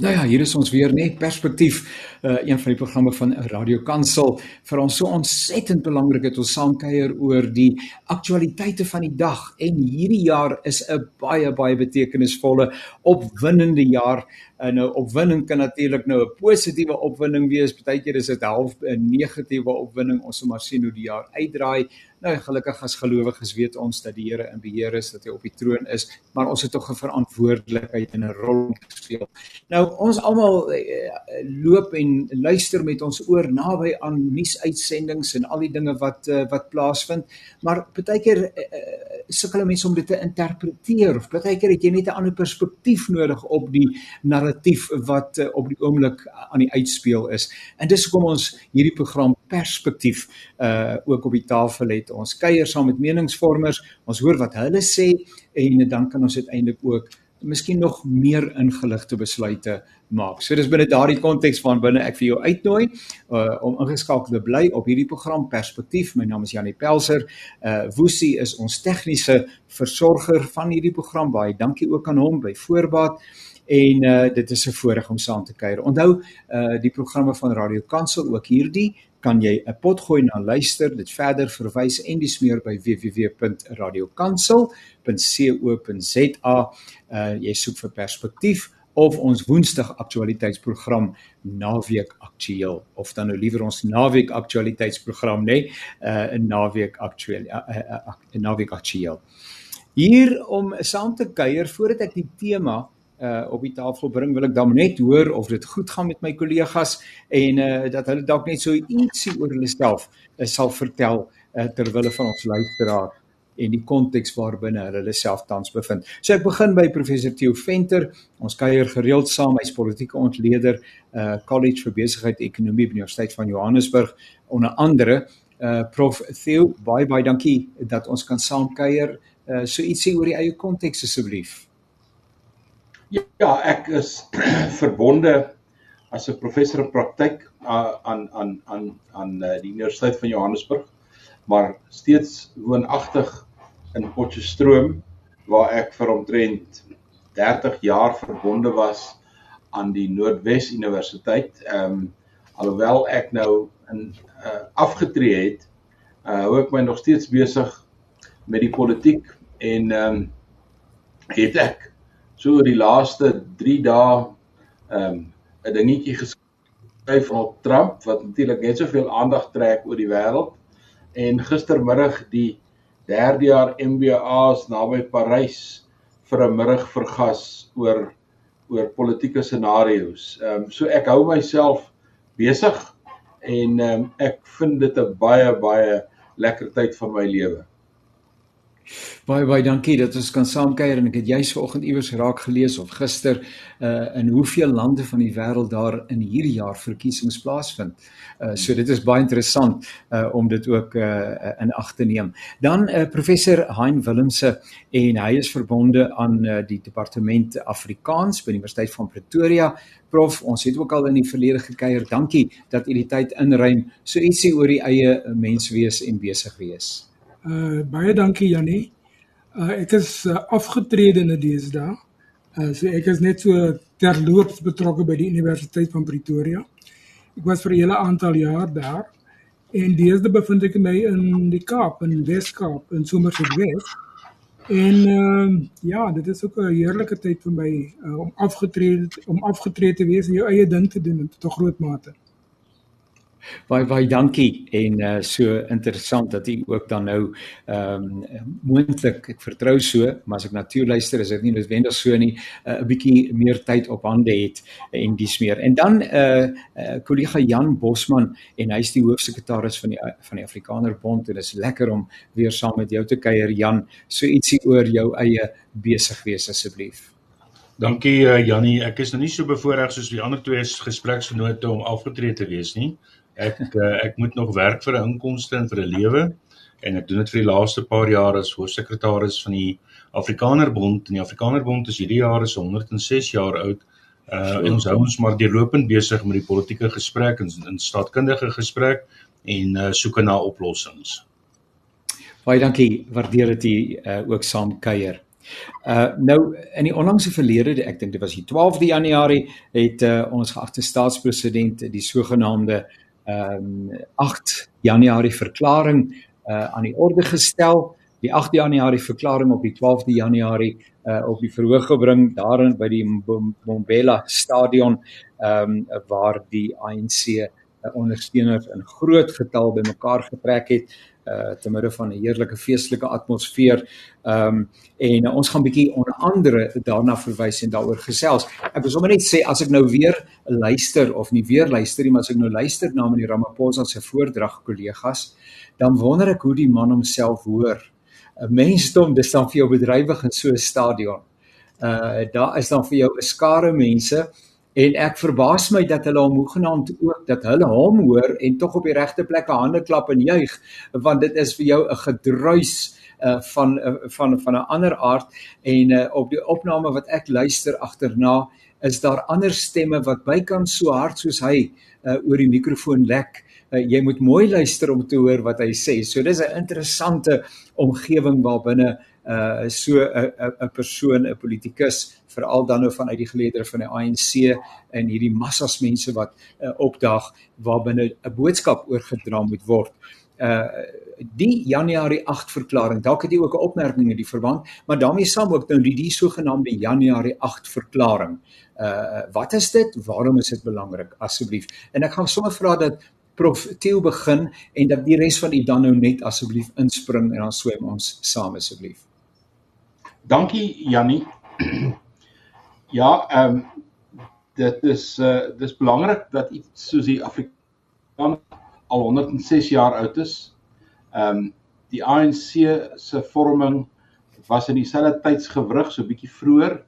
Nou ja, hier is ons weer net perspektief uh een van die programme van Radio Kansel vir ons so ontsettend belangrik het ons saamkuier oor die aktualiteite van die dag. En hierdie jaar is 'n baie baie betekenisvolle opwindende jaar. En nou opwinding kan natuurlik nou 'n positiewe opwinding wees. Partykeer is dit half 'n negatiewe opwinding. Ons moet maar sien hoe die jaar uitdraai Nou gelukkig as gelowiges weet ons dat die Here in beheer is, dat hy op die troon is, maar ons het tog 'n verantwoordelikheid en 'n rol om te speel. Nou ons almal eh, loop en luister met ons oor naby aan nuusuitsendings en al die dinge wat uh, wat plaasvind, maar baie keer uh, sukkel mense om dit te interpreteer of baie keer het jy net 'n ander perspektief nodig op die narratief wat op die oomblik aan die uitspeel is. En dis hoekom ons hierdie program perspektief uh ook op die tafel het ons kuier saam met meningsvormers, ons hoor wat hulle sê en dan kan ons uiteindelik ook miskien nog meer ingeligte besluite maak. So dis binne daardie konteks van binne ek vir jou uitnooi uh, om ingeskakel te bly op hierdie program Perspektief. My naam is Janie Pelser. Uh Woesie is ons tegniese versorger van hierdie program. Baie dankie ook aan hom by voorbaat en uh dit is 'n voorreg om saam te kuier. Onthou uh die programme van Radio Kansel ook hierdie kan jy 'n pot gooi na luister, dit verder verwys en dis meer by www.radiokansel.co.za. Uh jy soek vir perspektief of ons woensdag aktualiteitsprogram naweek aktueel of dan nou liewer ons naweek aktualiteitsprogram nê nee? uh 'n naweek aktueel 'n uh, uh, uh, naweek aktueel. Hier om saam te kuier voordat ek die tema uh op die tafel bring wil ek dan net hoor of dit goed gaan met my kollegas en uh dat hulle dalk net so ietsie oor hulle self uh, sal vertel uh, ter wille van ons luisteraar en die konteks waarbinne hulle hulle self tans bevind. So ek begin by professor Theo Venter. Ons kuier gereeld saam hy's politieke ontleder uh College vir Besigheid Ekonomie by die Universiteit van Johannesburg onder andere. Uh prof Theo, baie baie dankie dat ons kan saam kuier. Uh so ietsie oor die eie konteks asseblief. Ja, ek is verbonde as 'n professor in praktyk aan aan aan aan eh, die Universiteit van Johannesburg, maar steeds woonagtig in Potchefstroom waar ek vir omtrent 30 jaar verbonde was aan die Noordwes Universiteit. Ehm um, alhoewel ek nou in uh, afgetree het, uh, hou ek my nog steeds besig met die politiek en ehm um, het ek so oor die laaste 3 dae ehm um, 'n dingetjie geskryf van Trump wat natuurlik net soveel aandag trek oor die wêreld en gistermiddag die derde jaar MBA's naby Parys vir 'n middag vergas oor oor politieke scenario's. Ehm um, so ek hou myself besig en ehm um, ek vind dit 'n baie baie lekker tyd van my lewe. Baie baie dankie dat ons kan saamkuier en ek het juis vanoggend iewers raak gelees of gister uh in hoeveel lande van die wêreld daar in hierdie jaar verkiesings plaasvind. Uh so dit is baie interessant uh om dit ook uh in ag te neem. Dan uh professor Hein Willemse en hy is verbonde aan uh, die departement Afrikaans by die Universiteit van Pretoria. Prof, ons het ook al in die verlede gekuier. Dankie dat u die tyd inruim. So ietsie oor die eie menswees en besig wees. Uh baie dankie Jannie. Uh ek is uh, afgetrede in deesdae. Uh so ek is net so terloops betrokke by die Universiteit van Pretoria. Ek was vir 'n hele aantal jaar daar en deesdae bevind ek my in die Kaap, in Wes-Kaap, in Somerset West. En ehm uh, ja, dit is ook 'n heerlike tyd vir my uh, om afgetrede om afgetrede te wees en jou eie ding te doen tot 'n groot mate. Baie baie dankie en uh so interessant dat u ook dan nou ehm um, moontlik ek vertrou so, maar as ek na toe luister is dit nie noodwendig so nie, eh, 'n uh, bietjie meer tyd op hande het en dis meer. En dan uh uh kollega Jan Bosman en hy's die hoofsekretaris van die van die Afrikaner Bond en dit is lekker om weer saam met jou te kuier Jan. So ietsie oor jou eie besig wees asseblief. Dankie Jannie, ek is nou nie so bevoorreg soos die ander twee gespreksgenote om afgetree te wees nie. Ek uh, ek moet nog werk vir 'n inkomste en vir 'n lewe en ek doen dit vir die laaste paar jaar as hoofsekretaris van die Afrikaner Bond en die Afrikaner Bond is hierdie jaar is 106 jaar oud. Uh en ons hou ons maar deurlopend besig met die politieke gesprek en in staatkundige gesprek en uh soeke na oplossings. Baie dankie, waardeer dit u uh, ook saam kuier. Uh nou in die onlangse verlede, ek dink dit was die 12de Januarie, het uh, ons geagte staatspresident die sogenaamde ehm um, 8 Januarie verklaring uh aan die orde gestel. Die 8 Januarie verklaring op die 12de Januarie uh op die verhoog gebring daarin by die Mbombela stadion ehm um, waar die ANC uh, ondersteuners in groot getal bymekaar getrek het uh te midde van 'n heerlike feestelike atmosfeer. Ehm um, en uh, ons gaan bietjie onder andere daarna verwys en daaroor gesels. Ek wil sommer net sê as ek nou weer luister of nie weer luister nie, maar as ek nou luister na meneer Ramaphosa se voordrag kollegas, dan wonder ek hoe die man homself hoor. 'n Mensdom dis dan vir jou bedrywig in so 'n stadion. Uh daar is dan vir jou 'n skare mense en ek verbaas my dat hulle hom hoegenaamd ook dat hulle hom hoor en tog op die regte plekke hande klap en juig want dit is vir jou 'n gedruis uh van uh, van van 'n ander aard. En uh, op die opname wat ek luister agterna is daar ander stemme wat bykans so hard soos hy uh oor die mikrofoon lek uh, jy moet mooi luister om te hoor wat hy sê so dis 'n interessante omgewing waarbinne uh so 'n 'n persoon 'n politikus veral dan nou vanuit die geleedere van die ANC en hierdie massas mense wat uh, opdag waarbinne 'n boodskap oorgedra moet word. Uh die Januarie 8 verklaring, dalk het jy ook 'n opmerking in die verband, maar daarmee saam ook nou die die sogenaamde Januarie 8 verklaring. Uh wat is dit? Waarom is dit belangrik asseblief? En ek gaan sommer vra dat Prof Theo begin en dat die res van u dan nou net asseblief inspring en dan swem ons saam asseblief. Dankie Jannie. Ja, ehm um, dit is uh dis belangrik dat iets soos die Afrikaans al 106 jaar oud is. Ehm um, die ANC se vorming was in dieselfde tydsgewrig so bietjie vroeër.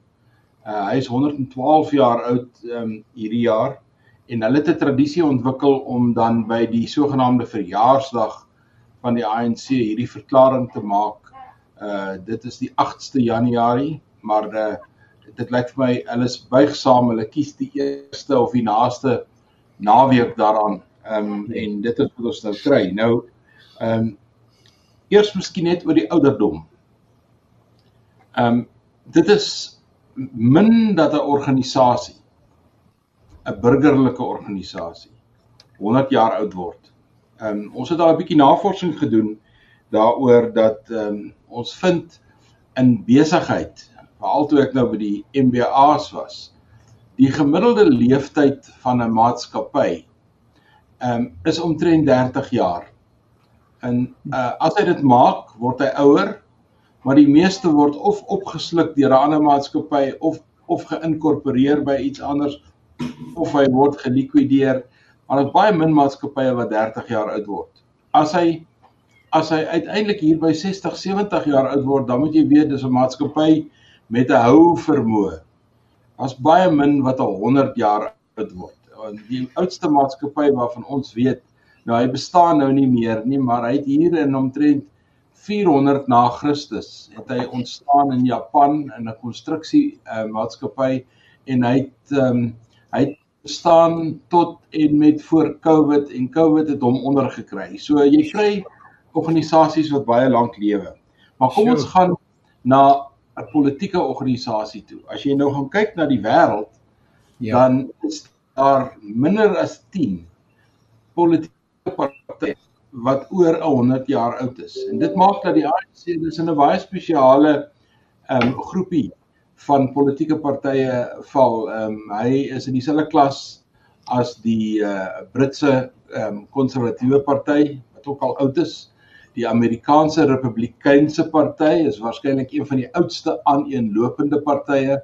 Uh hy is 112 jaar oud ehm um, hierdie jaar en hulle het 'n tradisie ontwikkel om dan by die sogenaamde verjaarsdag van die ANC hierdie verklaring te maak. Uh dit is die 8ste Januarie, maar uh dit lyk vir my hulle is buigsaam, hulle kies die eerste of die naaste naweek daaraan. Ehm um, en dit is wat ons nou kry. Nou ehm um, eers miskien net oor die ouderdom. Ehm um, dit is min dat 'n organisasie 'n burgerlike organisasie 100 jaar oud word. Ehm um, ons het al 'n bietjie navorsing gedoen daaroor dat ehm um, ons vind in besigheid veral toe ek nou by die MBA's was. Die gemiddelde leeftyd van 'n maatskappy ehm um, is omtrent 30 jaar. En uh, as hy dit maak, word hy ouer, maar die meeste word of opgesluk deur 'n ander maatskappy of of geïnkorporeer by iets anders of hy word gelikwideer. Maar is baie min maatskappye wat 30 jaar oud word. As hy as hy uiteindelik hier by 60, 70 jaar oud word, dan moet jy weet dis 'n maatskappy met 'n hou vermoë. Daar's baie min wat al 100 jaar oud word. Die oudste maatskappy waarvan ons weet, nou hy bestaan nou nie meer nie, maar hy het hier in omtrent 400 na Christus het hy ontstaan in Japan in 'n konstruksie uh, maatskappy en hy het um, hy het bestaan tot en met voor Covid en Covid het hom ondergekry. So jy kry organisasies wat baie lank lewe. Maar kom sure. ons gaan na 'n politieke organisasie toe. As jy nou gaan kyk na die wêreld, ja. dan is daar minder as 10 politieke partye wat oor 100 jaar oud is. En dit maak dat die ANC dis in 'n baie spesiale ehm um, groepie van politieke partye val. Ehm um, hy is in dieselfde klas as die uh, Britse ehm um, konservatiewe party wat ook al oud is. Die Amerikaanse Republikeinse Party is waarskynlik een van die oudste aaneenlopende partye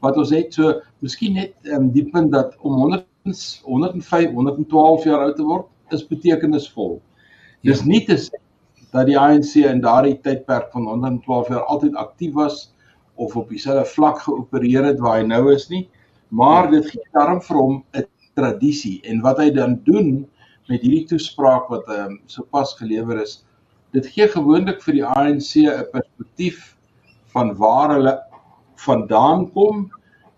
wat ons het. So miskien net um, die punt dat om 100 105 112 jaar oud te word is betekenisvol. Dis ja. nie te sê dat die ANC in daardie tydperk van 112 jaar altyd aktief was of op dieselfde vlak geopereer het waar hy nou is nie, maar dit gee daarom vir hom 'n tradisie en wat hy dan doen met hierdie toespraak wat ehm um, sopas gelewer is, dit gee gewoonlik vir die ANC 'n perspektief van waar hulle vandaan kom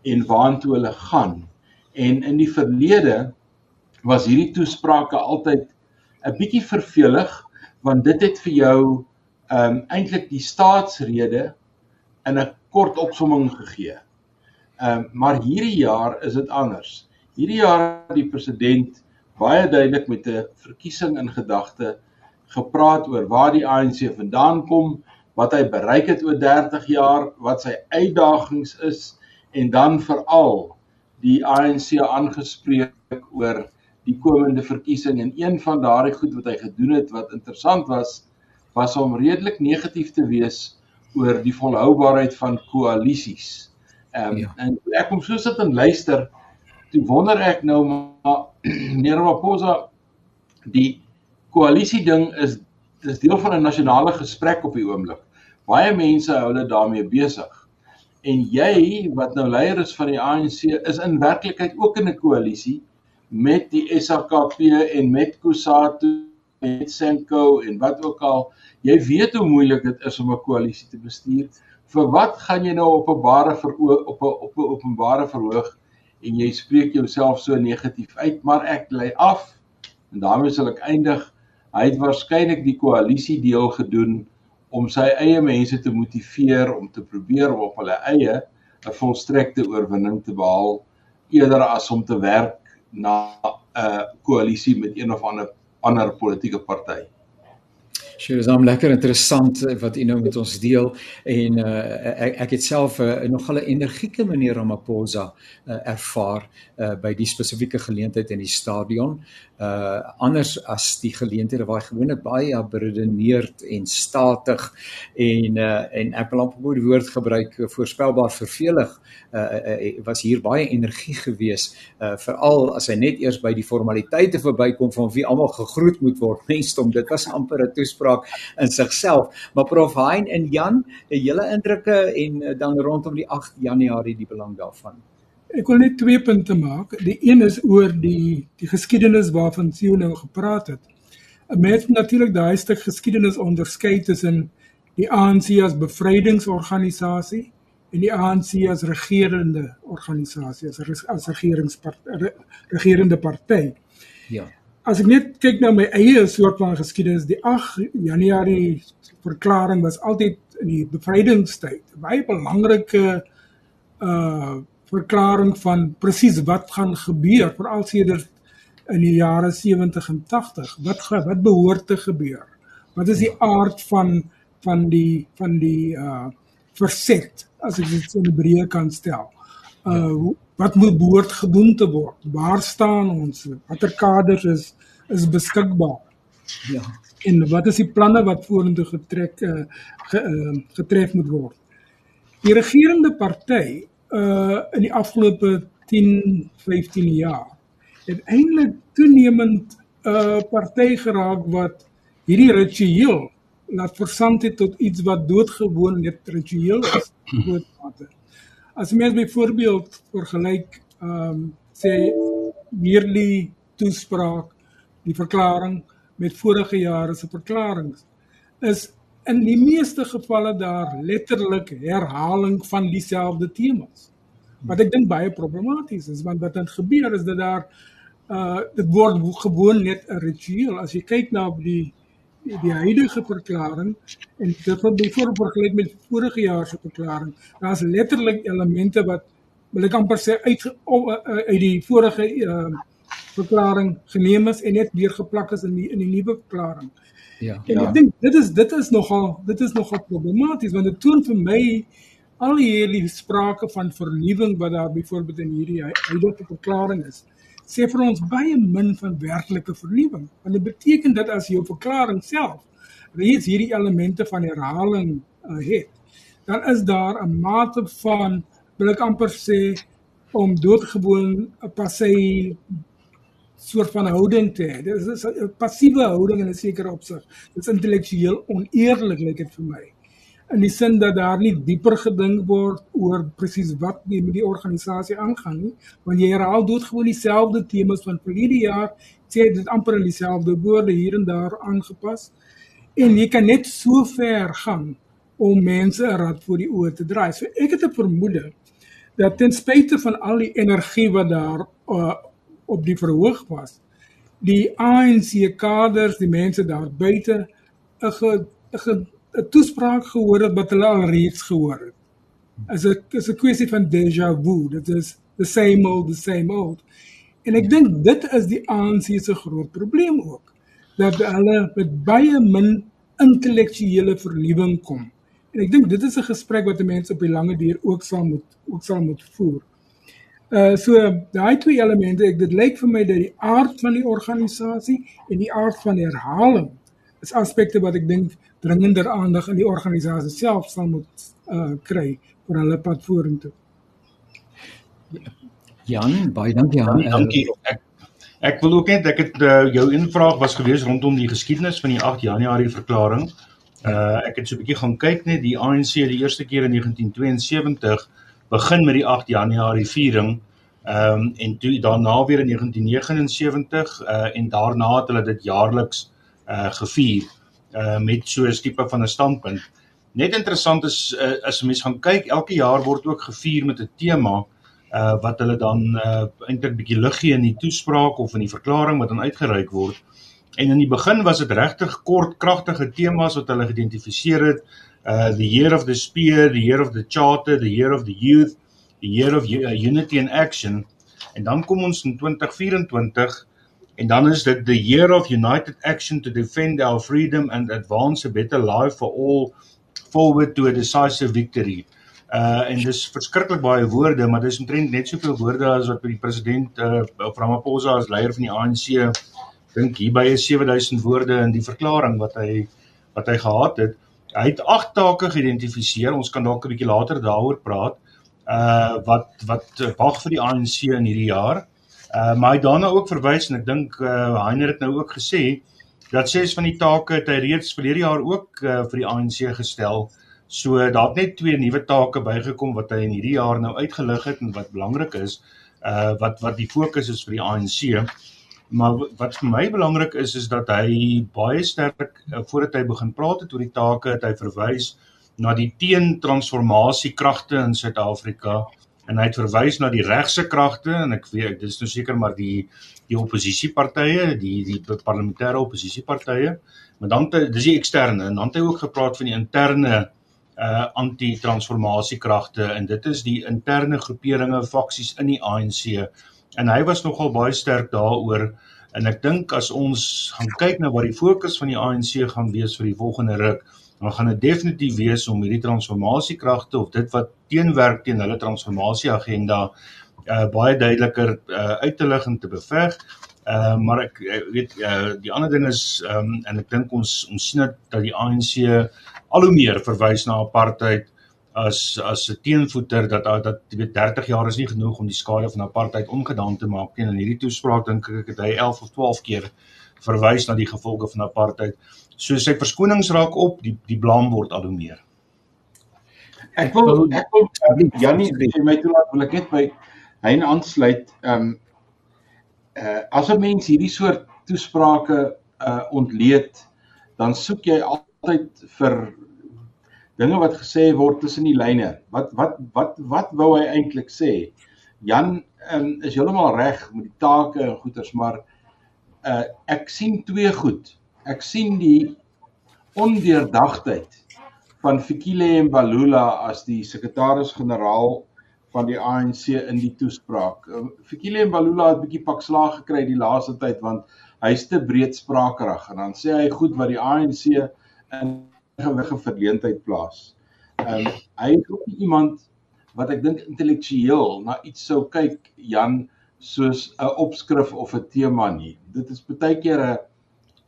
en waartoe hulle gaan. En in die verlede was hierdie toesprake altyd 'n bietjie vervelig want dit het vir jou ehm um, eintlik die staatsrede in 'n kort opsomming gegee. Ehm uh, maar hierdie jaar is dit anders. Hierdie jaar het die president baie duidelik met 'n verkiesing in gedagte gepraat oor waar die ANC vandaan kom, wat hy bereik het oor 30 jaar, wat sy uitdagings is en dan veral die ANC aangespreek oor die komende verkiesing en een van daardie goed wat hy gedoen het wat interessant was was om redelik negatief te wees oor die volhoubaarheid van koalisies. Ehm um, ja. en ek kom so sit en luister toe wonder ek nou maar meneer Maposa die koalisie ding is dis deel van 'n nasionale gesprek op die oomblik. Baie mense hou hulle daarmee besig en jy wat nou leier is van die ANC is in werklikheid ook in 'n koalisie met die SAKP en met Kusatu met Senko en wat ook al jy weet hoe moeilik dit is om 'n koalisie te bestuur. Vir wat gaan jy nou op 'n bare ver op 'n op 'n openbare verhoog en jy spreek jouself so negatief uit maar ek lê af en daarmee sal ek eindig. Hy het waarskynlik die koalisie deel gedoen om sy eie mense te motiveer om te probeer om op hulle eie 'n volstrekte oorwinning te behaal eerder as om te werk na 'n koalisie met een of ander ander politieke party. Sjoe, dis hom lekker interessant eh, wat u nou met ons deel. En uh, ek ek het self uh, nogal 'n energieke manier Ramaphosa uh, ervaar uh, by die spesifieke geleentheid in die stadion. Uh anders as die geleenthede waar hy gewoonlik baie beredeneerd en statig en uh en ek wil amper die woord gebruik voorspelbaar vervelig uh, uh was hier baie energie gewees uh veral as hy net eers by die formaliteite verbykom van wie almal gegroet moet word. Mensdom dit was amper 'n toespraak in sigself maar prof Hein en Jan hele indrukke en dan rondom die 8 Januarie die belang daarvan Ek wil net twee punte maak. Die een is oor die die geskiedenis waarvan Sio nou gepraat het. 'n Mens moet natuurlik daai stuk geskiedenis onderskei tussen die ANC as bevrydingsorganisasie en die ANC as regerende organisasie, as as regeringspart regerende party. Ja. As ek net kyk na my eie soort van geskiedenis, die 8 Januarie verklaring was altyd in die bevrydingstyd. Baie belangrike uh verklaring van presies wat gaan gebeur veral sedert in die jare 70 en 80 wat wat behoort te gebeur? Wat is die aard van van die van die uh verset as ek dit in Hebreë kan stel? Uh wat moet behoort gedoen te word? Waar staan ons? Watter kaders is is beskikbaar? Ja. En wat is die planne wat vorentoe getrek uh, ge, uh getref moet word? Die regerende party uh in die afgelope 10 15 jaar het eintlik toenemend 'n uh, party geraak wat hierdie ritueel laat versand het tot iets wat doodgewoon net ritueel is doodmate. As mens byvoorbeeld vergelyk ehm um, sê hierdie toespraak die verklaring met vorige jare se verklaringe is in die meeste gevalle daar letterlik herhaling van dieselfde temas. Wat ek dink baie problematies is want wat dan gebeur is dat daar uh dit word gewoon net 'n ritueel. As jy kyk na die die, huidige verklaring en dit wat byvoorbeeld vergelyk met vorige jaar se verklaring, daar's letterlik elemente wat wil ek amper sê uit uit die vorige uh verklaring geneem is en net weer geplak is in die in die nuwe verklaring. Ja. En ek ja. dink dit is dit is nogal dit is nogal problematies want dit toon vir my al hierdie sprake van vernuwing wat daar byvoorbeeld in hierdie huidige verklaring is sê vir ons baie min van werklike vernuwing want dit beteken dat as jou verklaring self reeds hierdie elemente van herhaling uh, het dan is daar 'n mate van wil ek amper sê om doodgewoon 'n passé soort van houding te hê. Dit is 'n passiewe houding in 'n sekere opsig. Dit is intellektueel oneerlik lyk dit vir my. In die sin dat daar nie dieper gedink word oor presies wat die met die organisasie aangaan nie, want jy herhaal doodgewoon dieselfde temas van verlede jaar, sê dit amper in dieselfde woorde hier en daar aangepas. En jy kan net so ver gaan om mense 'n rad voor die oë te draai. So ek het 'n vermoede dat ten spyte van al die energie wat daar uh, op die verhoog was. Die ANC kaders, die mense daar buite 'n 'n 'n toespraak gehoor het wat hulle al reeds gehoor het. is 'n is 'n kwessie van déjà vu. Dit is the same old the same old. En ek dink dit is die ANC se groot probleem ook dat hulle met baie min intellektuele vernuwing kom. En ek dink dit is 'n gesprek wat mense op die lange duur ook sal moet ook sal moet voer. Uh so daai twee elemente, ek dit lyk vir my dat die aard van die organisasie en die aard van herhaling is aspekte wat ek dink dringender aandag in die organisasie self sal moet uh kry vir hulle pad vorentoe. Jan, baie dankie Jan. Ja, dankie. Ek ek wil ook net ek het uh, jou invraag was gewees rondom die geskiedenis van die 8 Januarie verklaring. Uh ek het so 'n bietjie gaan kyk net die ANC die eerste keer in 1972 begin met die 8 Januarie viering. Ehm um, en toe daarna weer in 1979 uh en daarna het hulle dit jaarliks uh gevier uh met so 'n tipe van 'n standpunt. Net interessant is uh, as mense gaan kyk, elke jaar word ook gevier met 'n tema uh wat hulle dan uh eintlik bietjie lig gee in die toespraak of in die verklaring wat dan uitgereik word. En in die begin was dit regtig kort kragtige temas wat hulle geïdentifiseer het. Uh the year of the spear, the year of the charter, the year of the youth, the year of unity and action. En dan kom ons in 2024 en dan is dit the year of united action to defend our freedom and advance a better life for all forward to a decisive victory. Uh en dis verskriklik baie woorde, maar dis omtrent net soveel woorde as wat die president uh Ramaphosa as leier van die ANC dink hier by is 7000 woorde in die verklaring wat hy wat hy gehad het. Hy het agt take geïdentifiseer. Ons kan dalk 'n bietjie later daaroor praat. Uh wat wat wag vir die ANC in hierdie jaar. Uh maar hy daarna ook verwys en ek dink uh Heiner het nou ook gesê dat ses van die take het hy reeds verlede jaar ook uh, vir die ANC gestel. So daar het net twee nuwe take bygekom wat hy in hierdie jaar nou uitgelig het en wat belangrik is, uh wat wat die fokus is vir die ANC. Maar wat vir my belangrik is is dat hy baie sterk uh, voordat hy begin praat het oor die take, het hy verwys na die teentransformasie kragte in Suid-Afrika en hy het verwys na die regse kragte en ek weet dis nou seker maar die die oppositiepartye, die die parlementêre oppositiepartye, maar dan dis die eksterne en dan het hy ook gepraat van die interne uh anti-transformasiekragte en dit is die interne groeperinge faksies in die ANC en hy was nogal baie sterk daaroor en ek dink as ons gaan kyk na wat die fokus van die ANC gaan wees vir die volgende ruk dan gaan dit definitief wees om hierdie transformasiekragte of dit wat teenwerk teen hulle transformasieagenda uh baie duideliker uh uit te lig en te beveg. Uh maar ek weet uh die ander ding is um en ek dink ons ons sien dat die ANC al hoe meer verwys na apartheid as as 'n teenvoeter dat dat jy weet 30 jaar is nie genoeg om die skade van apartheid ongedaan te maak nie en in hierdie toespraak dink ek het hy 11 of 12 keer verwys na die gevolge van apartheid. So sy verskonings raak op, die die blame word al hoe meer. Ek wil ek wil Janie sê my toelaat wil ek net by hy aansluit ehm um, uh as 'n mens hierdie soort toesprake uh ontleed dan soek jy altyd vir dinge wat gesê word tussen die lyne. Wat wat wat wat wou hy eintlik sê? Jan um, is heeltemal reg met die take en goeters, maar uh ek sien twee goed. Ek sien die ondeurdagtheid van Fikile Mbalula as die sekretaris-generaal van die ANC in die toespraak. Uh, Fikile Mbalula het 'n bietjie pak slaag gekry die laaste tyd want hy's te breedsprakerig en dan sê hy goed wat die ANC in gewige verleentheid plaas. Ehm um, hy is ook iemand wat ek dink intellektueel na iets sou kyk Jan soos 'n opskrif of 'n tema nie. Dit is baie keer 'n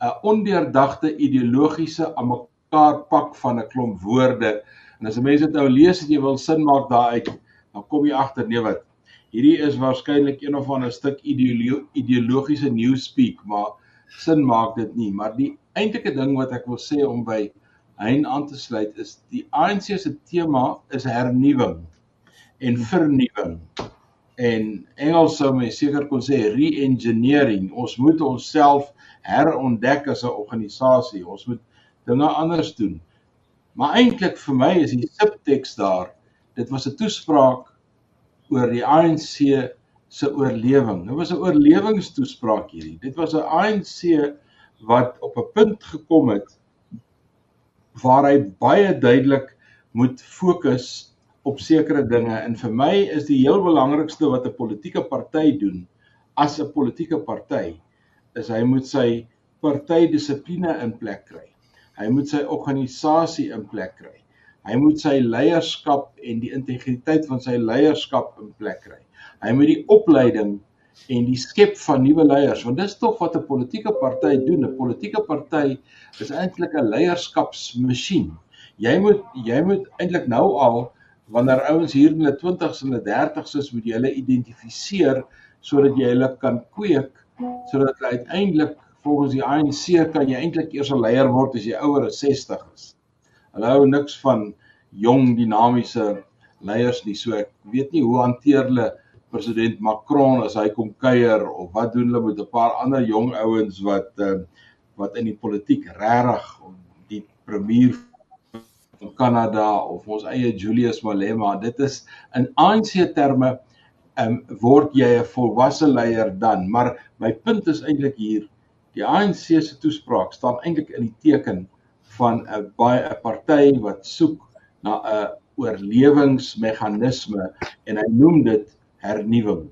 'n ondeurdagte ideologiese aan mekaar pak van 'n klomp woorde. En as 'n mens dit nou lees en jy wil sin maak daaruit, dan kom jy agter nee wat. Hierdie is waarskynlik een of ander stuk ideolo ideologiese newspeak, maar sin maak dit nie. Maar die eintlike ding wat ek wil sê om by hein aan te sluit is die ANC se tema is hernuwing en vernuwing. En Engels sou my seker kon sê re-engineering. Ons moet onsself herontdek as 'n organisasie. Ons moet dinge anders doen. Maar eintlik vir my is die subteks daar. Dit was 'n toespraak oor die ANC se oorlewing. Dit was 'n oorlewingstoespraak hierdie. Dit was 'n ANC wat op 'n punt gekom het waar hy baie duidelik moet fokus op sekere dinge en vir my is die heel belangrikste wat 'n politieke party doen as 'n politieke party is hy moet sy partydissipline in plek kry. Hy moet sy organisasie in plek kry. Hy moet sy leierskap en die integriteit van sy leierskap in plek kry. Hy moet die opleiding en die skep van nuwe leiers want dis tog wat 'n politieke party doen. 'n Politieke party is eintlik 'n leierskapsmasjien. Jy moet jy moet eintlik nou al wanneer ouens hier in hulle 20s en hulle 30s is, moet jy hulle identifiseer sodat jy hulle kan kweek sodat hulle uiteindelik volgens die ANC kan jy eintlik eers 'n leier word as jy ouer as 60 is. Hulle hou niks van jong dinamiese leiers nie. So ek weet nie hoe hanteer hulle president Macron as hy kom kuier of wat doen hulle met 'n paar ander jong ouens wat uh, wat in die politiek regtig die premier van Kanada of ons eie Julius Malema. Dit is in ANC terme um, word jy 'n volwasse leier dan, maar my punt is eintlik hier die ANC se toespraak staan eintlik in die teken van 'n baie 'n party wat soek na 'n oorlewingsmeganisme en hy noem dit hernuwing.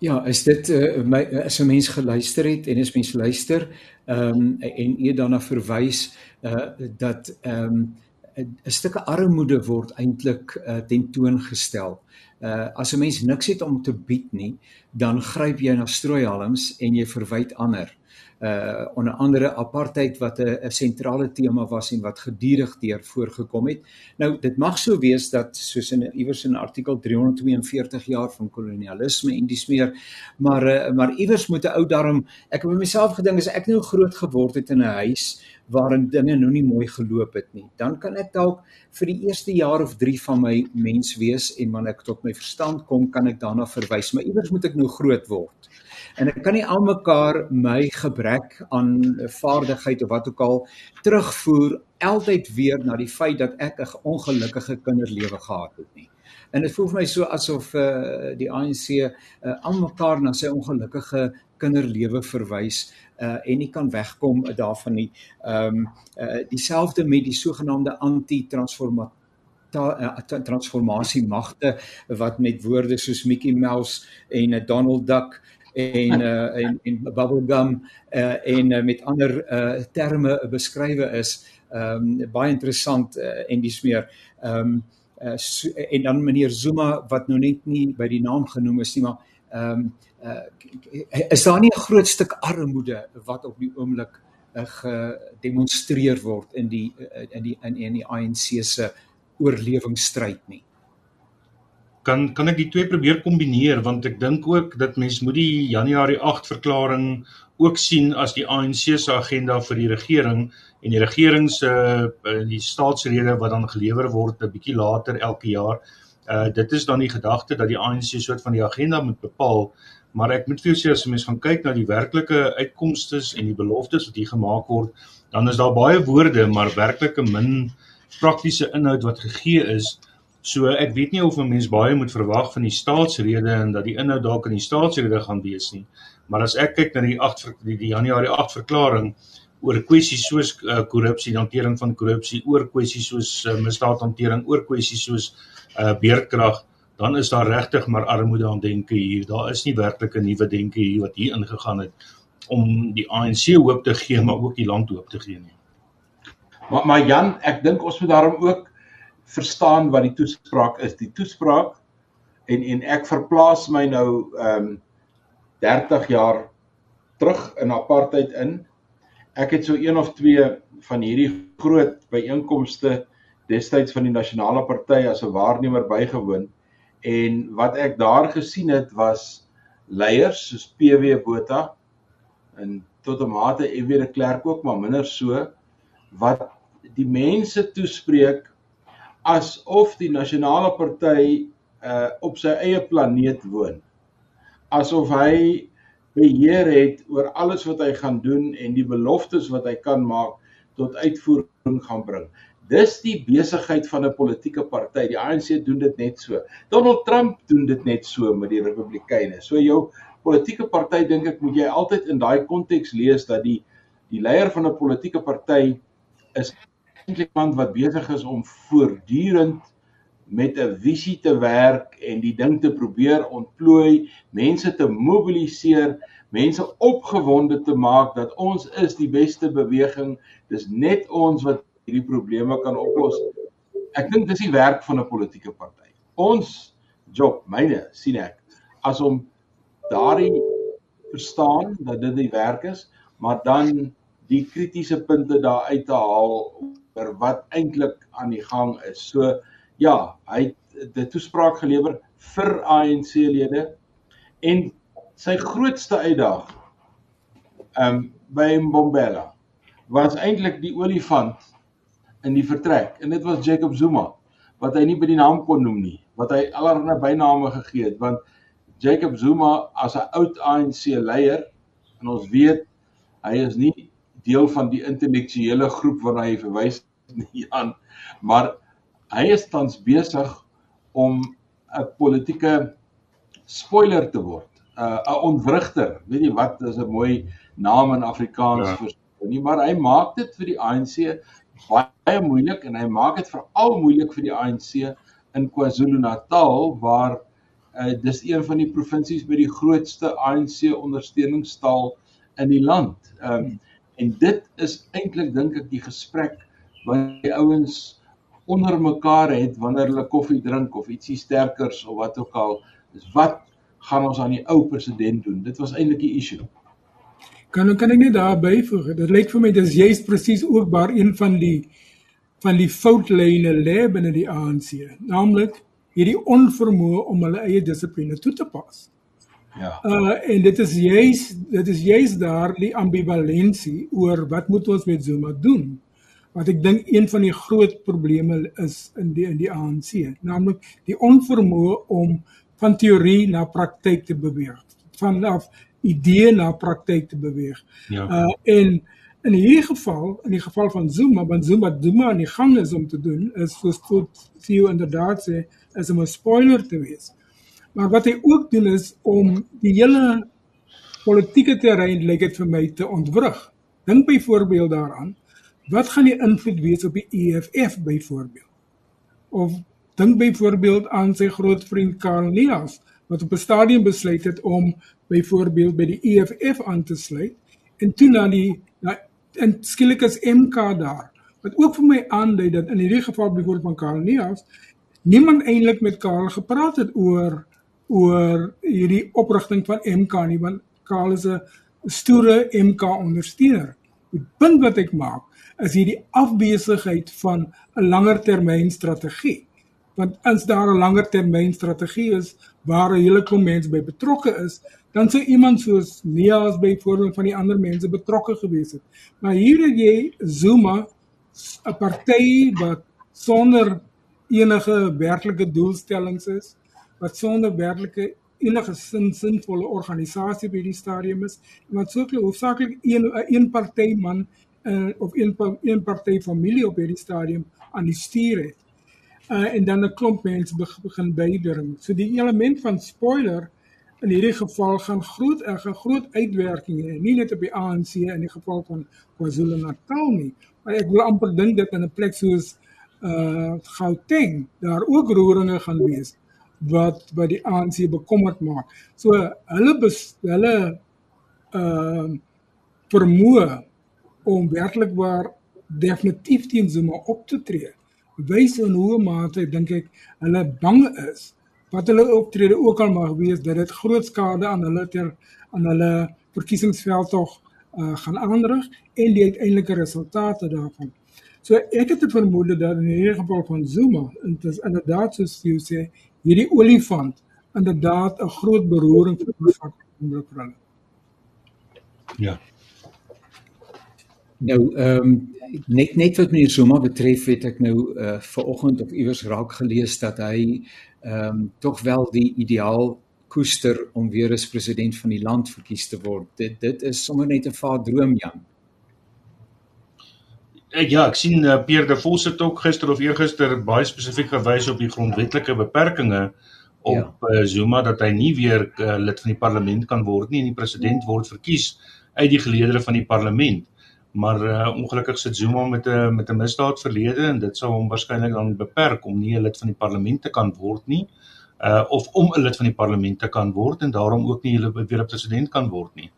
Ja, is dit uh, my as 'n mens geluister het en as mens luister, ehm um, en jy daarna verwys uh dat ehm um, 'n stukkie armoede word eintlik uh, tentoongestel. Uh as 'n mens niks het om te bied nie, dan gryp jy na strooihalms en jy verwyd ander uh onder andere apartheid wat 'n sentrale tema was en wat gedurig deur voorgekom het. Nou dit mag so wees dat soos in iewers in artikel 342 jaar van kolonialisme en dis meer maar uh, maar iewers moet 'n ou daarom ek het myself gedink as ek nou groot geword het in 'n huis waarin dinge nou nie mooi geloop het nie, dan kan ek dalk vir die eerste jaar of 3 van my mens wees en wanneer ek tot my verstand kom, kan ek daarna verwys, maar iewers moet ek nou groot word en ek kan nie almekaar my gebrek aan vaardigheid of wat ook al terugvoer altyd weer na die feit dat ek 'n ongelukkige kinderlewe gehad het nie. En dit voel vir my so asof uh, die ANC uh, almekaar na sy ongelukkige kinderlewe verwys uh, en nie kan wegkom daarvan nie. Ehm um, uh, dieselfde met die sogenaamde anti-transformatie transformasie magte wat met woorde soos Mickey Mouse en Donald Duck en uh, en en bubblegum uh, en uh, met ander uh, terme beskrywe is ehm um, baie interessant uh, en dis meer ehm um, uh, so, en dan meneer Zuma wat nou net nie by die naam genoem is nie maar ehm um, uh, is daar nie 'n groot stuk armoede wat op die oomblik uh, gedemonstreer word in die uh, in die in, in die ANC se oorlewingsstryd nie kan kan ek die twee probeer kombineer want ek dink ook dat mens moet die Januarie 8 verklaring ook sien as die ANC se agenda vir die regering en die regering se uh, die staatsrede wat dan gelewer word 'n bietjie later elke jaar. Uh dit is dan die gedagte dat die ANC soort van die agenda moet bepaal, maar ek moet vir jou sê as jy mens gaan kyk na die werklike uitkomste en die beloftes wat hier gemaak word, dan is daar baie woorde maar werklike min praktiese inhoud wat gegee is. So ek weet nie of 'n mens baie moet verwag van die staatsrede en dat die inhoud dalk in die staatsrede gaan wees nie. Maar as ek kyk na die 8 die, die Januarie 8 verklaring oor kwessies soos uh, korrupsie, hantering van korrupsie, oor kwessies soos uh, misdaadhantering, oor kwessies soos uh, beerdkrag, dan is daar regtig maar armoede aan denke hier. Daar is nie werklik 'n nuwe denke hier wat hier ingegaan het om die ANC hoop te gee, maar ook die land hoop te gee nie. Maar maar Jan, ek dink ons moet daarom ook verstaan wat die toespraak is. Die toespraak en en ek verplaas my nou ehm um, 30 jaar terug in apartheid in. Ek het so een of twee van hierdie groot byeenkomste destyds van die nasionale party as 'n waarnemer bygewoon en wat ek daar gesien het was leiers soos PW Botha en tot 'n mate EW de Klerk ook maar minder so wat die mense toespreek asof die nasionale party uh op sy eie planeet woon. Asof hy beheer het oor alles wat hy gaan doen en die beloftes wat hy kan maak tot uitvoering gaan bring. Dis die besigheid van 'n politieke party. Die ANC doen dit net so. Donald Trump doen dit net so met die Republikeine. So jou politieke party dink ek moet jy altyd in daai konteks lees dat die die leier van 'n politieke party is eintlik iemand wat besig is om voortdurend met 'n visie te werk en die ding te probeer ontplooi, mense te mobiliseer, mense opgewonde te maak dat ons is die beste beweging. Dis net ons wat hierdie probleme kan oplos. Ek dink dis die werk van 'n politieke party. Ons job, myne, sien ek, as om daardie verstaan dat dit die werk is, maar dan die kritiese punte daar uit te haal oor wat eintlik aan die gang is. So ja, hy het 'n toespraak gelewer vir ANC-lede en sy grootste uitdaging um by Mbombela was eintlik die olifant in die vertrek en dit was Jacob Zuma wat hy nie by die naam kon noem nie, wat hy allerlei byname gegee het want Jacob Zuma as 'n oud ANC leier en ons weet hy is nie deel van die intellektuele groep waarna hy verwys nie aan maar hy is tans besig om 'n politieke spoiler te word 'n uh, ontwrigter weet jy wat is 'n mooi naam in Afrikaans ja. vir nie maar hy maak dit vir die ANC baie moeilik en hy maak dit veral moeilik vir die ANC in KwaZulu-Natal waar uh, dis een van die provinsies met die grootste ANC ondersteuningstaal in die land. Um, en dit is eintlik dink ek die gesprek wat die ouens onder mekaar het wanneer hulle koffie drink of ietsie sterkers of wat ook al. Dis wat gaan ons aan die ou president doen? Dit was eintlik die issue. Kan kan ek net daar byvoeg? Dit lyk vir my dis juist presies ook waar een van die van die foutlyne lê binne die ANC, naamlik hierdie onvermoë om hulle eie dissipline toe te pas. Ja. Uh en dit is juis dit is juis daar die ambivalensie oor wat moet ons met Zuma doen? Wat ek dink een van die groot probleme is in die in die ANC, naamlik die onvermoë om van teorie na praktyk te beweeg, vanaf idee na praktyk te beweeg. Ja. Uh en in hierdie geval, in die geval van Zuma, want Zuma Zuma aan die gang is om te doen, is soos tot Theo inderdaad sê, is om 'n spoiler te wees. Maar wat hy ook doen is om die hele politieke terrein lyk dit vir my te ontwrig. Dink byvoorbeeld daaraan, wat gaan die invloed wees op die EFF byvoorbeeld? Of dink byvoorbeeld aan sy groot vriend Karl Neas wat op 'n stadium besluit het om byvoorbeeld by die EFF aan te sluit en toe na die na en skielik is MK daar. Wat ook vir my aandui dat in hierdie geval byvoorbeeld van Karl Neas niemand eintlik met Karl gepraat het oor oor hierdie oprigting van MK nie want Karl is 'n stoere MK ondersteuner. Die punt wat ek maak is hierdie afwesigheid van 'n langer termyn strategie. Want as daar 'n langer termyn strategie is waar 'n hele klomp mense by betrokke is, dan sou iemand soos Neas byvoorbeeld van die ander mense betrokke gewees het. Maar hier het jy Zuma 'n party wat sonder enige werklike doelstellings is wat sonder werklike enige sin sinvolle organisasie by die stadium is wat sou hoofsaaklik een een party man uh, of een een party familie op hierdie stadium aan die stuur het. Uh, en dan 'n klomp mense begin bydring. So die element van spoiler in hierdie geval gaan groot 'n groot uitwerking hê, nie net op die ANC in die geval van KwaZulu-Natal nie, maar ek wil amper dink dat in 'n plek soos uh Gauteng daar ook roeringe gaan wees wat wat die ANC bekommerd maak. So hulle hulle uh, vermoë om werklik waar definitief teen Zuma op te tree. Wys in hoe mate dink ek hulle bang is wat hulle optrede ook al mag wees dat dit groot skade aan hulle ter aan hulle verkiesingsveld tog uh, gaan aanrig en die uiteindelike resultate daarvan. So ek het 'n vermoede dat in hierdie geval van Zuma dit is inderdaad soos jy sê hierdie olifant inderdaad 'n groot beroering veroorsaak onder hulle. Ja. Nou ehm um, net net wat meneer Zuma betref het ek nou uh vanoggend op iewers raak gelees dat hy ehm um, tog wel die ideaal koester om weer as president van die land verkies te word. Dit dit is sommer net 'n vaar droom Jan. Ek ja, ek sien uh, Pierre de Vos het ook gister of eergister baie spesifiek gewys op die grondwetlike beperkings op ja. uh, Zuma dat hy nie weer uh, lid van die parlement kan word nie en die president word verkies uit die geleedere van die parlement. Maar uh, ongelukkig sit Zuma met 'n met 'n misdaad verlede en dit sou hom waarskynlik dan beperk om nie 'n lid van die parlement te kan word nie. Uh of om 'n lid van die parlement te kan word en daarom ook nie weer 'n president kan word nie.